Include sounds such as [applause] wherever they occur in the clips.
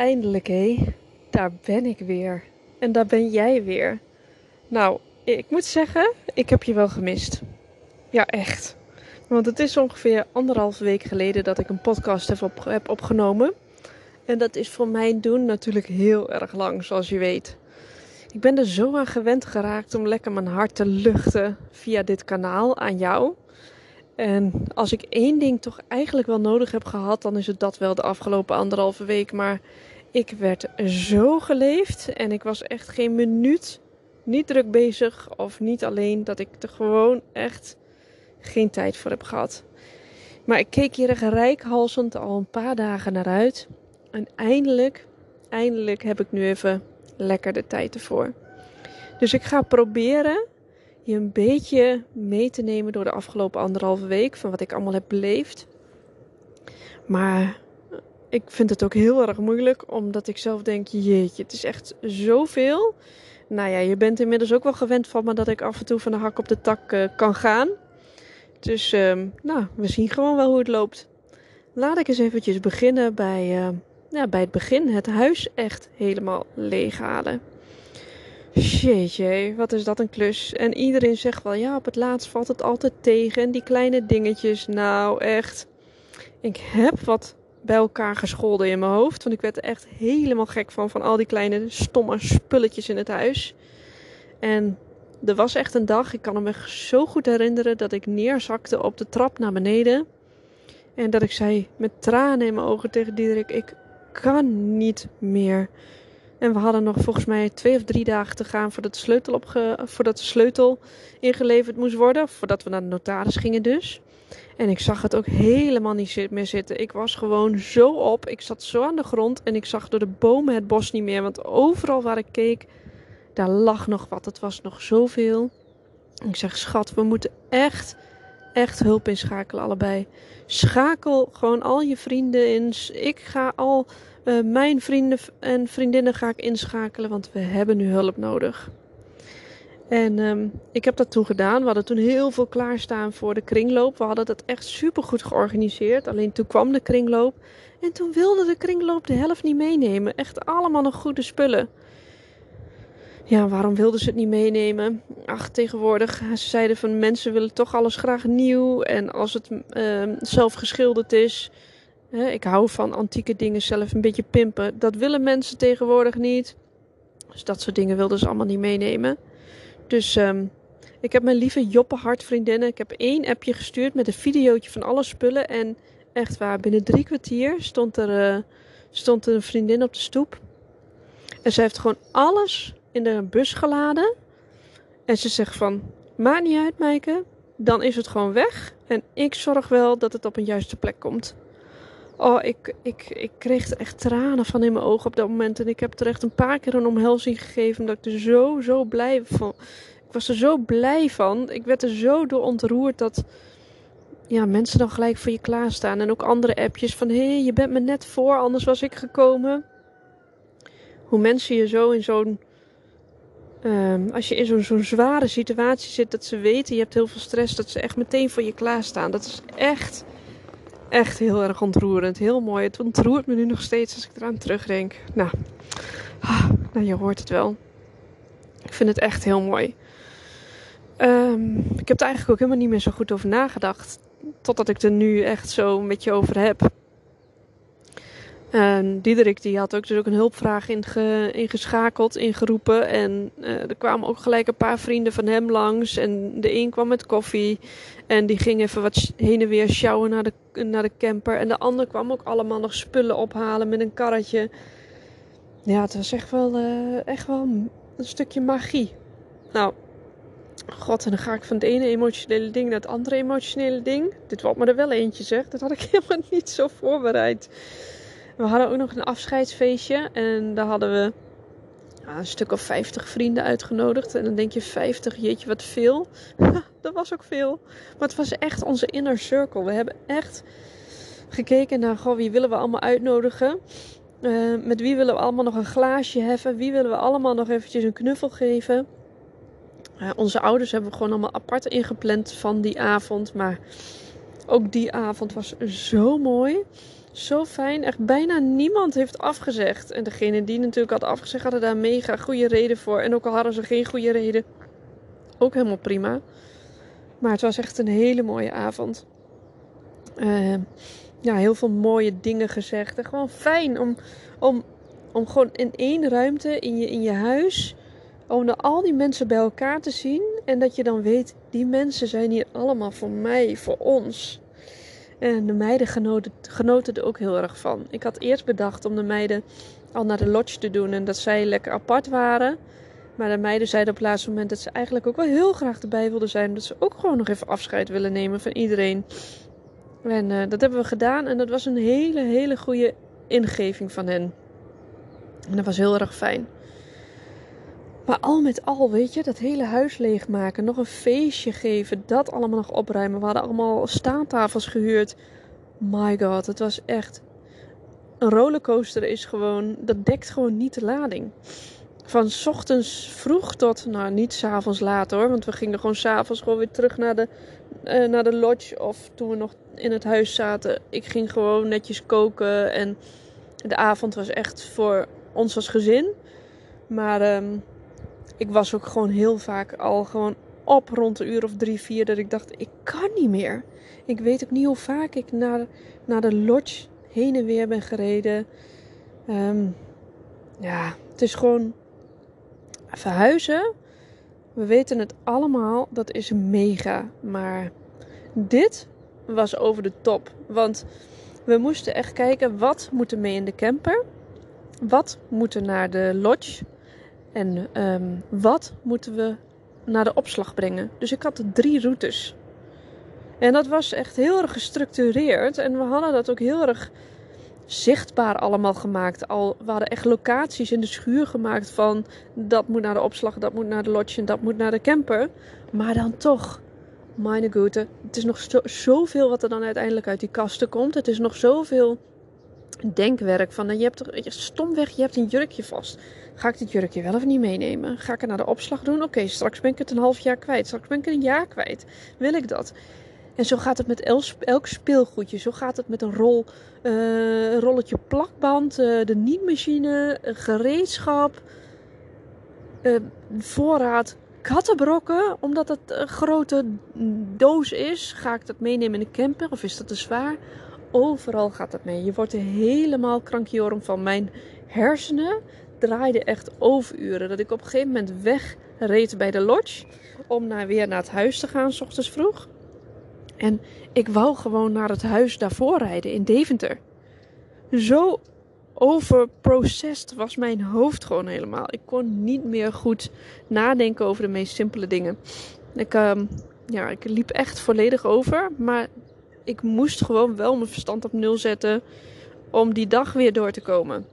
Eindelijk hé. Daar ben ik weer. En daar ben jij weer. Nou, ik moet zeggen, ik heb je wel gemist. Ja, echt. Want het is ongeveer anderhalf week geleden dat ik een podcast heb, heb opgenomen. En dat is voor mijn doen natuurlijk heel erg lang, zoals je weet. Ik ben er zo aan gewend geraakt om lekker mijn hart te luchten via dit kanaal aan jou. En als ik één ding toch eigenlijk wel nodig heb gehad, dan is het dat wel de afgelopen anderhalve week. Maar ik werd zo geleefd en ik was echt geen minuut niet druk bezig of niet alleen dat ik er gewoon echt geen tijd voor heb gehad. Maar ik keek hier rijkhalsend al een paar dagen naar uit. En eindelijk, eindelijk heb ik nu even lekker de tijd ervoor. Dus ik ga proberen je een beetje mee te nemen door de afgelopen anderhalve week van wat ik allemaal heb beleefd. Maar ik vind het ook heel erg moeilijk, omdat ik zelf denk: jeetje, het is echt zoveel. Nou ja, je bent inmiddels ook wel gewend van me dat ik af en toe van de hak op de tak uh, kan gaan. Dus uh, nou, we zien gewoon wel hoe het loopt. Laat ik eens eventjes beginnen bij, uh, ja, bij het begin. Het huis echt helemaal leeghalen. Jeetje, wat is dat een klus. En iedereen zegt wel, ja, op het laatst valt het altijd tegen. En die kleine dingetjes, nou echt. Ik heb wat bij elkaar gescholden in mijn hoofd. Want ik werd er echt helemaal gek van, van al die kleine stomme spulletjes in het huis. En er was echt een dag, ik kan me zo goed herinneren, dat ik neerzakte op de trap naar beneden. En dat ik zei met tranen in mijn ogen tegen Diederik, ik kan niet meer. En we hadden nog volgens mij twee of drie dagen te gaan voordat de sleutel, opge voordat de sleutel ingeleverd moest worden. Voordat we naar de notaris gingen dus. En ik zag het ook helemaal niet meer zitten. Ik was gewoon zo op. Ik zat zo aan de grond en ik zag door de bomen het bos niet meer. Want overal waar ik keek, daar lag nog wat. Het was nog zoveel. Ik zeg, schat, we moeten echt, echt hulp inschakelen allebei. Schakel gewoon al je vrienden in. Ik ga al uh, mijn vrienden en vriendinnen ga ik inschakelen, want we hebben nu hulp nodig. En um, ik heb dat toen gedaan. We hadden toen heel veel klaarstaan voor de kringloop. We hadden dat echt super goed georganiseerd. Alleen toen kwam de kringloop. En toen wilde de kringloop de helft niet meenemen. Echt allemaal nog goede spullen. Ja, waarom wilden ze het niet meenemen? Ach, tegenwoordig. Ze zeiden van mensen willen toch alles graag nieuw. En als het uh, zelf geschilderd is. Ik hou van antieke dingen zelf een beetje pimpen. Dat willen mensen tegenwoordig niet. Dus dat soort dingen wilden ze allemaal niet meenemen. Dus um, ik heb mijn lieve Joppe hartvriendinnen. Ik heb één appje gestuurd met een videootje van alle spullen. En echt waar, binnen drie kwartier stond er, uh, stond er een vriendin op de stoep. En ze heeft gewoon alles in de bus geladen. En ze zegt van, maakt niet uit dan is het gewoon weg. En ik zorg wel dat het op een juiste plek komt. Oh, ik, ik, ik kreeg er echt tranen van in mijn ogen op dat moment. En ik heb er echt een paar keer een omhelzing gegeven. Omdat ik er zo, zo blij van. Ik was er zo blij van. Ik werd er zo door ontroerd dat ja, mensen dan gelijk voor je klaarstaan. En ook andere appjes van: hé, hey, je bent me net voor, anders was ik gekomen. Hoe mensen je zo in zo'n. Um, als je in zo'n zware situatie zit, dat ze weten je hebt heel veel stress, dat ze echt meteen voor je klaarstaan. Dat is echt echt heel erg ontroerend. Heel mooi. Het ontroert me nu nog steeds als ik eraan terugdenk. Nou, ah, nou je hoort het wel. Ik vind het echt heel mooi. Um, ik heb er eigenlijk ook helemaal niet meer zo goed over nagedacht. Totdat ik er nu echt zo met je over heb. En Diederik die had ook, dus ook een hulpvraag inge, ingeschakeld, ingeroepen. En uh, er kwamen ook gelijk een paar vrienden van hem langs. En de een kwam met koffie. En die ging even wat heen en weer sjouwen naar de, naar de camper. En de ander kwam ook allemaal nog spullen ophalen met een karretje. Ja, het was echt wel, uh, echt wel een stukje magie. Nou, god, en dan ga ik van het ene emotionele ding naar het andere emotionele ding. Dit wordt me er wel eentje, zeg. Dat had ik [laughs] helemaal niet zo voorbereid. We hadden ook nog een afscheidsfeestje. En daar hadden we een stuk of 50 vrienden uitgenodigd. En dan denk je 50, jeetje wat veel. [laughs] dat was ook veel. Maar het was echt onze inner circle. We hebben echt gekeken naar, goh, wie willen we allemaal uitnodigen? Uh, met wie willen we allemaal nog een glaasje heffen? Wie willen we allemaal nog eventjes een knuffel geven? Uh, onze ouders hebben we gewoon allemaal apart ingepland van die avond. Maar ook die avond was zo mooi. Zo fijn. Echt bijna niemand heeft afgezegd. En degene die natuurlijk had afgezegd, hadden daar mega goede reden voor. En ook al hadden ze geen goede reden, ook helemaal prima. Maar het was echt een hele mooie avond. Uh, ja, heel veel mooie dingen gezegd. En gewoon fijn om, om, om gewoon in één ruimte in je, in je huis. Om al die mensen bij elkaar te zien. En dat je dan weet, die mensen zijn hier allemaal voor mij, voor ons. En de meiden genoten, genoten er ook heel erg van. Ik had eerst bedacht om de meiden al naar de lodge te doen. En dat zij lekker apart waren. Maar de meiden zeiden op het laatste moment dat ze eigenlijk ook wel heel graag erbij wilden zijn. Dat ze ook gewoon nog even afscheid willen nemen van iedereen. En uh, dat hebben we gedaan en dat was een hele, hele goede ingeving van hen. En dat was heel erg fijn. Maar al met al, weet je, dat hele huis leegmaken, nog een feestje geven, dat allemaal nog opruimen. We hadden allemaal staattafels gehuurd. My god, het was echt. Een rollercoaster is gewoon, dat dekt gewoon niet de lading. Van ochtends vroeg tot, nou niet s'avonds laat hoor, want we gingen gewoon s'avonds gewoon weer terug naar de, uh, naar de lodge. Of toen we nog in het huis zaten, ik ging gewoon netjes koken. En de avond was echt voor ons als gezin. Maar um, ik was ook gewoon heel vaak al gewoon op rond de uur of drie, vier. Dat ik dacht, ik kan niet meer. Ik weet ook niet hoe vaak ik naar, naar de lodge heen en weer ben gereden. Um, ja, het is gewoon verhuizen. We weten het allemaal, dat is mega. Maar dit was over de top. Want we moesten echt kijken wat moet er mee in de camper. Wat moet er naar de lodge. En um, wat moeten we naar de opslag brengen. Dus ik had drie routes. En dat was echt heel erg gestructureerd. En we hadden dat ook heel erg zichtbaar allemaal gemaakt. Al, we hadden echt locaties in de schuur gemaakt van dat moet naar de opslag, dat moet naar de lodge en dat moet naar de camper. Maar dan toch, meine Güte, het is nog zo, zoveel wat er dan uiteindelijk uit die kasten komt. Het is nog zoveel denkwerk van, je hebt toch, stomweg, je hebt een jurkje vast. Ga ik dit jurkje wel of niet meenemen? Ga ik het naar de opslag doen? Oké, straks ben ik het een half jaar kwijt. Straks ben ik het een jaar kwijt. Wil ik dat? En zo gaat het met elk speelgoedje. Zo gaat het met een rol, uh, rolletje plakband, uh, de nietmachine, gereedschap, uh, voorraad kattenbrokken. Omdat het een grote doos is, ga ik dat meenemen in de camper of is dat te zwaar? Overal gaat dat mee. Je wordt er helemaal krankjorum van. Mijn hersenen draaiden echt overuren. Dat ik op een gegeven moment wegreed bij de lodge om naar, weer naar het huis te gaan, s ochtends vroeg. En ik wou gewoon naar het huis daarvoor rijden in Deventer. Zo overprocessed was mijn hoofd gewoon helemaal. Ik kon niet meer goed nadenken over de meest simpele dingen. Ik, um, ja, ik liep echt volledig over. Maar ik moest gewoon wel mijn verstand op nul zetten om die dag weer door te komen.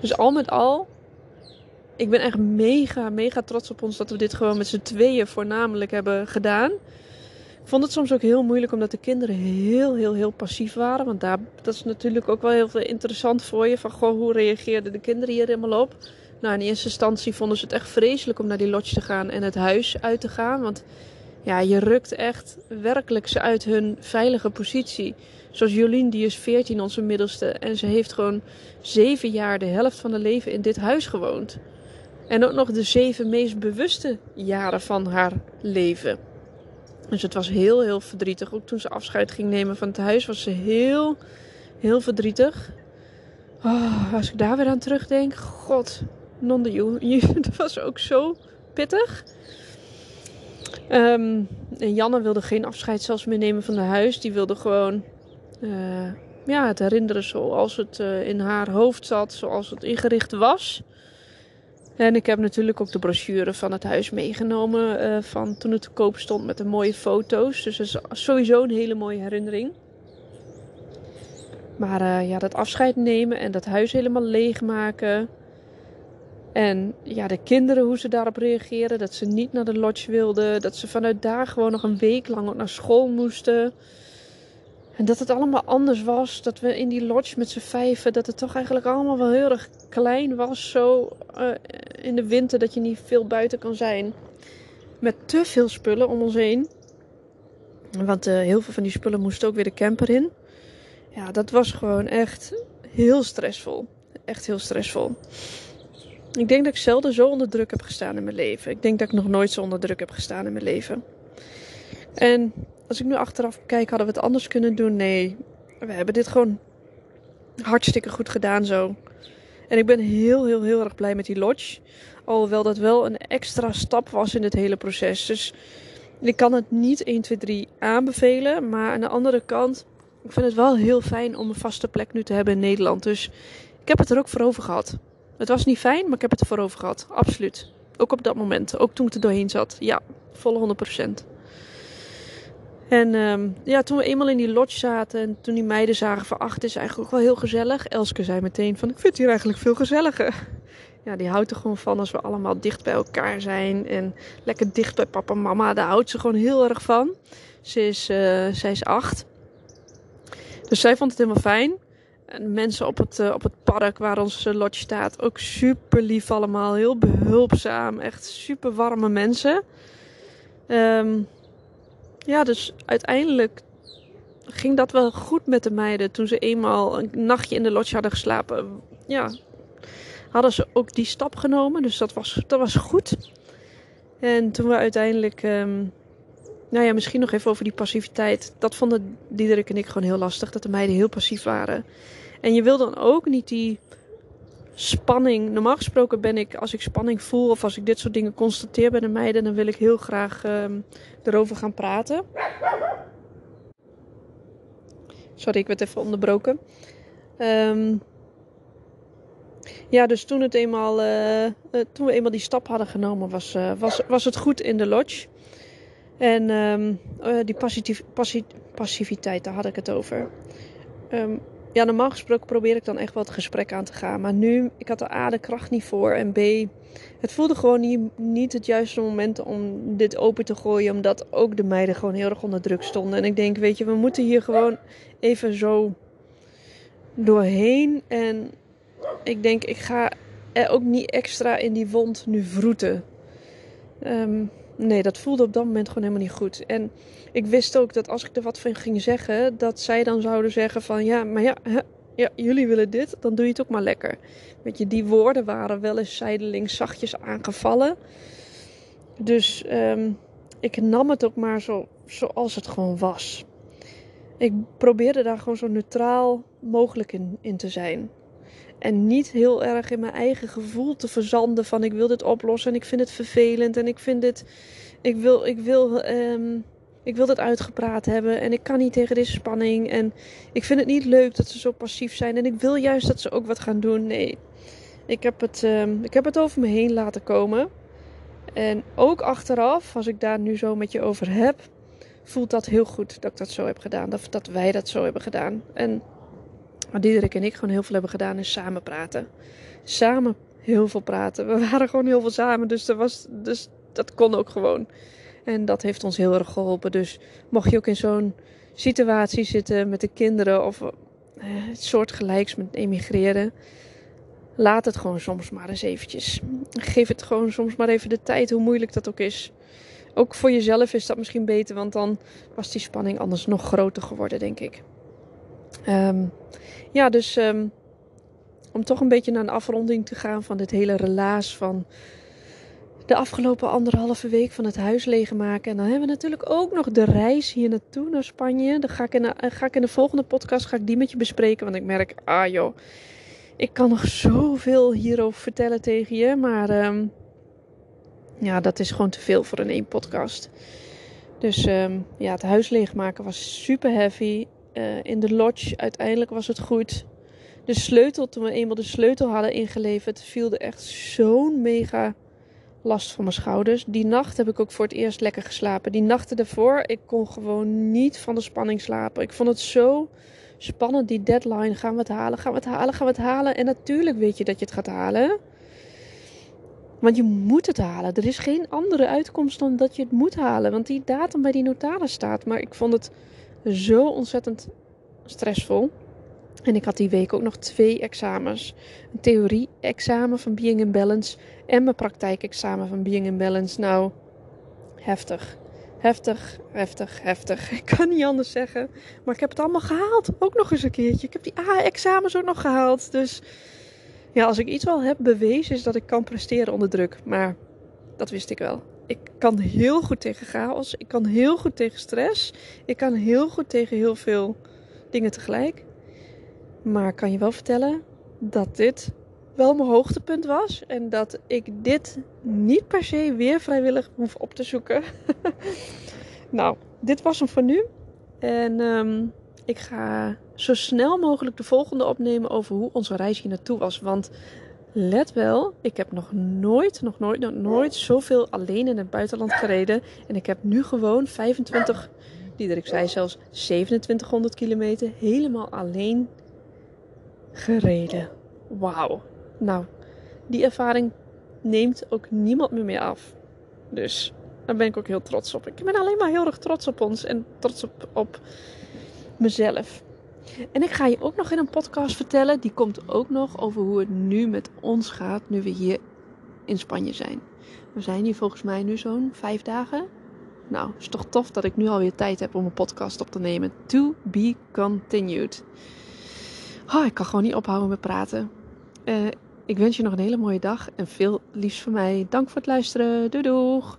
Dus al met al, ik ben echt mega, mega trots op ons dat we dit gewoon met z'n tweeën voornamelijk hebben gedaan. Ik vond het soms ook heel moeilijk omdat de kinderen heel, heel, heel passief waren. Want daar, dat is natuurlijk ook wel heel veel interessant voor je. Van goh, hoe reageerden de kinderen hier helemaal op? Nou, in eerste instantie vonden ze het echt vreselijk om naar die lodge te gaan en het huis uit te gaan. Want ja, je rukt echt werkelijk ze uit hun veilige positie. Zoals Jolien, die is 14, onze middelste. En ze heeft gewoon zeven jaar, de helft van haar leven in dit huis gewoond. En ook nog de zeven meest bewuste jaren van haar leven. Dus het was heel, heel verdrietig. Ook toen ze afscheid ging nemen van het huis, was ze heel, heel verdrietig. Oh, als ik daar weer aan terugdenk, god, non de. Dat [laughs] was ook zo pittig. Um, en Janne wilde geen afscheid zelfs meer nemen van het huis. Die wilde gewoon uh, ja, het herinneren zoals het uh, in haar hoofd zat, zoals het ingericht was. En ik heb natuurlijk ook de brochure van het huis meegenomen uh, van toen het te koop stond met de mooie foto's. Dus dat is sowieso een hele mooie herinnering. Maar ja, dat afscheid nemen en dat huis helemaal leegmaken. En ja, de kinderen, hoe ze daarop reageren. Dat ze niet naar de lodge wilden. Dat ze vanuit daar gewoon nog een week lang naar school moesten. En dat het allemaal anders was. Dat we in die lodge met z'n vijven. Dat het toch eigenlijk allemaal wel heel erg klein was. Zo uh, in de winter dat je niet veel buiten kan zijn. Met te veel spullen om ons heen. Want uh, heel veel van die spullen moesten ook weer de camper in. Ja, dat was gewoon echt heel stressvol. Echt heel stressvol. Ik denk dat ik zelden zo onder druk heb gestaan in mijn leven. Ik denk dat ik nog nooit zo onder druk heb gestaan in mijn leven. En als ik nu achteraf kijk, hadden we het anders kunnen doen? Nee, we hebben dit gewoon hartstikke goed gedaan zo. En ik ben heel, heel, heel erg blij met die lodge. Alhoewel dat wel een extra stap was in het hele proces. Dus ik kan het niet 1, 2, 3 aanbevelen. Maar aan de andere kant, ik vind het wel heel fijn om een vaste plek nu te hebben in Nederland. Dus ik heb het er ook voor over gehad. Het was niet fijn, maar ik heb het ervoor over gehad. Absoluut. Ook op dat moment. Ook toen ik er doorheen zat. Ja, volle 100%. En um, ja, toen we eenmaal in die lodge zaten en toen die meiden zagen van... Ach, het is eigenlijk ook wel heel gezellig. Elske zei meteen van, ik vind het hier eigenlijk veel gezelliger. [laughs] Ja, die houdt er gewoon van als we allemaal dicht bij elkaar zijn. En lekker dicht bij papa en mama. Daar houdt ze gewoon heel erg van. Ze is, uh, zij is acht. Dus zij vond het helemaal fijn. En mensen op het, uh, op het park waar onze lodge staat, ook super lief allemaal. Heel behulpzaam. Echt super warme mensen. Um, ja, dus uiteindelijk ging dat wel goed met de meiden. Toen ze eenmaal een nachtje in de lodge hadden geslapen. Ja, hadden ze ook die stap genomen. Dus dat was, dat was goed. En toen we uiteindelijk... Um, nou ja, misschien nog even over die passiviteit. Dat vonden Diederik en ik gewoon heel lastig. Dat de meiden heel passief waren. En je wil dan ook niet die spanning. Normaal gesproken ben ik, als ik spanning voel of als ik dit soort dingen constateer bij de meiden, dan wil ik heel graag um, erover gaan praten. Sorry, ik werd even onderbroken. Um, ja, dus toen, het eenmaal, uh, toen we eenmaal die stap hadden genomen, was, uh, was, was het goed in de lodge. En um, die passief, passief, passiviteit, daar had ik het over. Um, ja, normaal gesproken probeer ik dan echt het gesprek aan te gaan. Maar nu, ik had de A, de kracht niet voor. En B, het voelde gewoon niet, niet het juiste moment om dit open te gooien. Omdat ook de meiden gewoon heel erg onder druk stonden. En ik denk, weet je, we moeten hier gewoon even zo doorheen. En ik denk, ik ga er ook niet extra in die wond nu vroeten. Um, nee, dat voelde op dat moment gewoon helemaal niet goed. En ik wist ook dat als ik er wat van ging zeggen, dat zij dan zouden zeggen van ja, maar ja, ja jullie willen dit, dan doe je het ook maar lekker. Weet je, die woorden waren wel eens zijdelings zachtjes aangevallen. Dus um, ik nam het ook maar zo, zoals het gewoon was. Ik probeerde daar gewoon zo neutraal mogelijk in, in te zijn. En niet heel erg in mijn eigen gevoel te verzanden van ik wil dit oplossen en ik vind het vervelend en ik vind dit. Ik wil, ik wil, um, ik wil dit uitgepraat hebben en ik kan niet tegen deze spanning. En ik vind het niet leuk dat ze zo passief zijn en ik wil juist dat ze ook wat gaan doen. Nee, ik heb het, um, ik heb het over me heen laten komen. En ook achteraf, als ik daar nu zo met je over heb, voelt dat heel goed dat ik dat zo heb gedaan. Dat, dat wij dat zo hebben gedaan. En wat Diederik en ik gewoon heel veel hebben gedaan is samen praten. Samen heel veel praten. We waren gewoon heel veel samen, dus, er was, dus dat kon ook gewoon. En dat heeft ons heel erg geholpen. Dus mocht je ook in zo'n situatie zitten met de kinderen of eh, het soort gelijks met emigreren, laat het gewoon soms maar eens eventjes. Geef het gewoon soms maar even de tijd, hoe moeilijk dat ook is. Ook voor jezelf is dat misschien beter, want dan was die spanning anders nog groter geworden, denk ik. Um, ja, dus um, om toch een beetje naar een afronding te gaan van dit hele relaas van de afgelopen anderhalve week van het huis leegmaken. En dan hebben we natuurlijk ook nog de reis hier naartoe naar Spanje. Dan ga ik in de, ga ik in de volgende podcast ga ik die met je bespreken. Want ik merk, ah joh, ik kan nog zoveel hierover vertellen tegen je. Maar um, ja, dat is gewoon te veel voor een één podcast. Dus ja, het huis leegmaken was super heavy. Uh, in de lodge, uiteindelijk was het goed. De sleutel, toen we eenmaal de sleutel hadden ingeleverd, viel er echt zo'n mega last van mijn schouders. Die nacht heb ik ook voor het eerst lekker geslapen. Die nachten daarvoor, ik kon gewoon niet van de spanning slapen. Ik vond het zo spannend die deadline. Gaan we het halen? Gaan we het halen? Gaan we het halen? En natuurlijk weet je dat je het gaat halen. Want je moet het halen. Er is geen andere uitkomst dan dat je het moet halen. Want die datum bij die notaris staat. Maar ik vond het zo ontzettend stressvol. En ik had die week ook nog twee examens. Een theorie-examen van Being in Balance en mijn praktijkexamen van Being in Balance. Nou, heftig. Heftig, heftig, heftig. [laughs] Ik kan niet anders zeggen. Maar ik heb het allemaal gehaald. Ook nog eens een keertje. Ik heb die A-examens ook nog gehaald. Dus ja, als ik iets wel heb bewezen is dat ik kan presteren onder druk. Maar dat wist ik wel. Ik kan heel goed tegen chaos. Ik kan heel goed tegen stress. Ik kan heel goed tegen heel veel dingen tegelijk. Maar kan je wel vertellen dat dit wel mijn hoogtepunt was. En dat ik dit niet per se weer vrijwillig hoef op te zoeken. [laughs] nou, dit was hem voor nu. En um, ik ga zo snel mogelijk de volgende opnemen over hoe onze reis hier naartoe was. Want let wel, ik heb nog nooit, nog nooit, nog nooit zoveel alleen in het buitenland gereden. En ik heb nu gewoon 25, ik zei zelfs 2700 kilometer helemaal alleen gereden. Wauw. Nou, die ervaring neemt ook niemand meer mee af. Dus daar ben ik ook heel trots op. Ik ben alleen maar heel erg trots op ons en trots op, op mezelf. En ik ga je ook nog in een podcast vertellen. Die komt ook nog over hoe het nu met ons gaat. Nu we hier in Spanje zijn. We zijn hier volgens mij nu zo'n vijf dagen. Nou, is toch tof dat ik nu alweer tijd heb om een podcast op te nemen. To be continued. Oh, ik kan gewoon niet ophouden met praten. Uh, ik wens je nog een hele mooie dag en veel liefs van mij. Dank voor het luisteren. Doei doeg!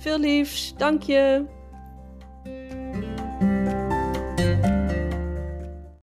Veel liefs, dank je!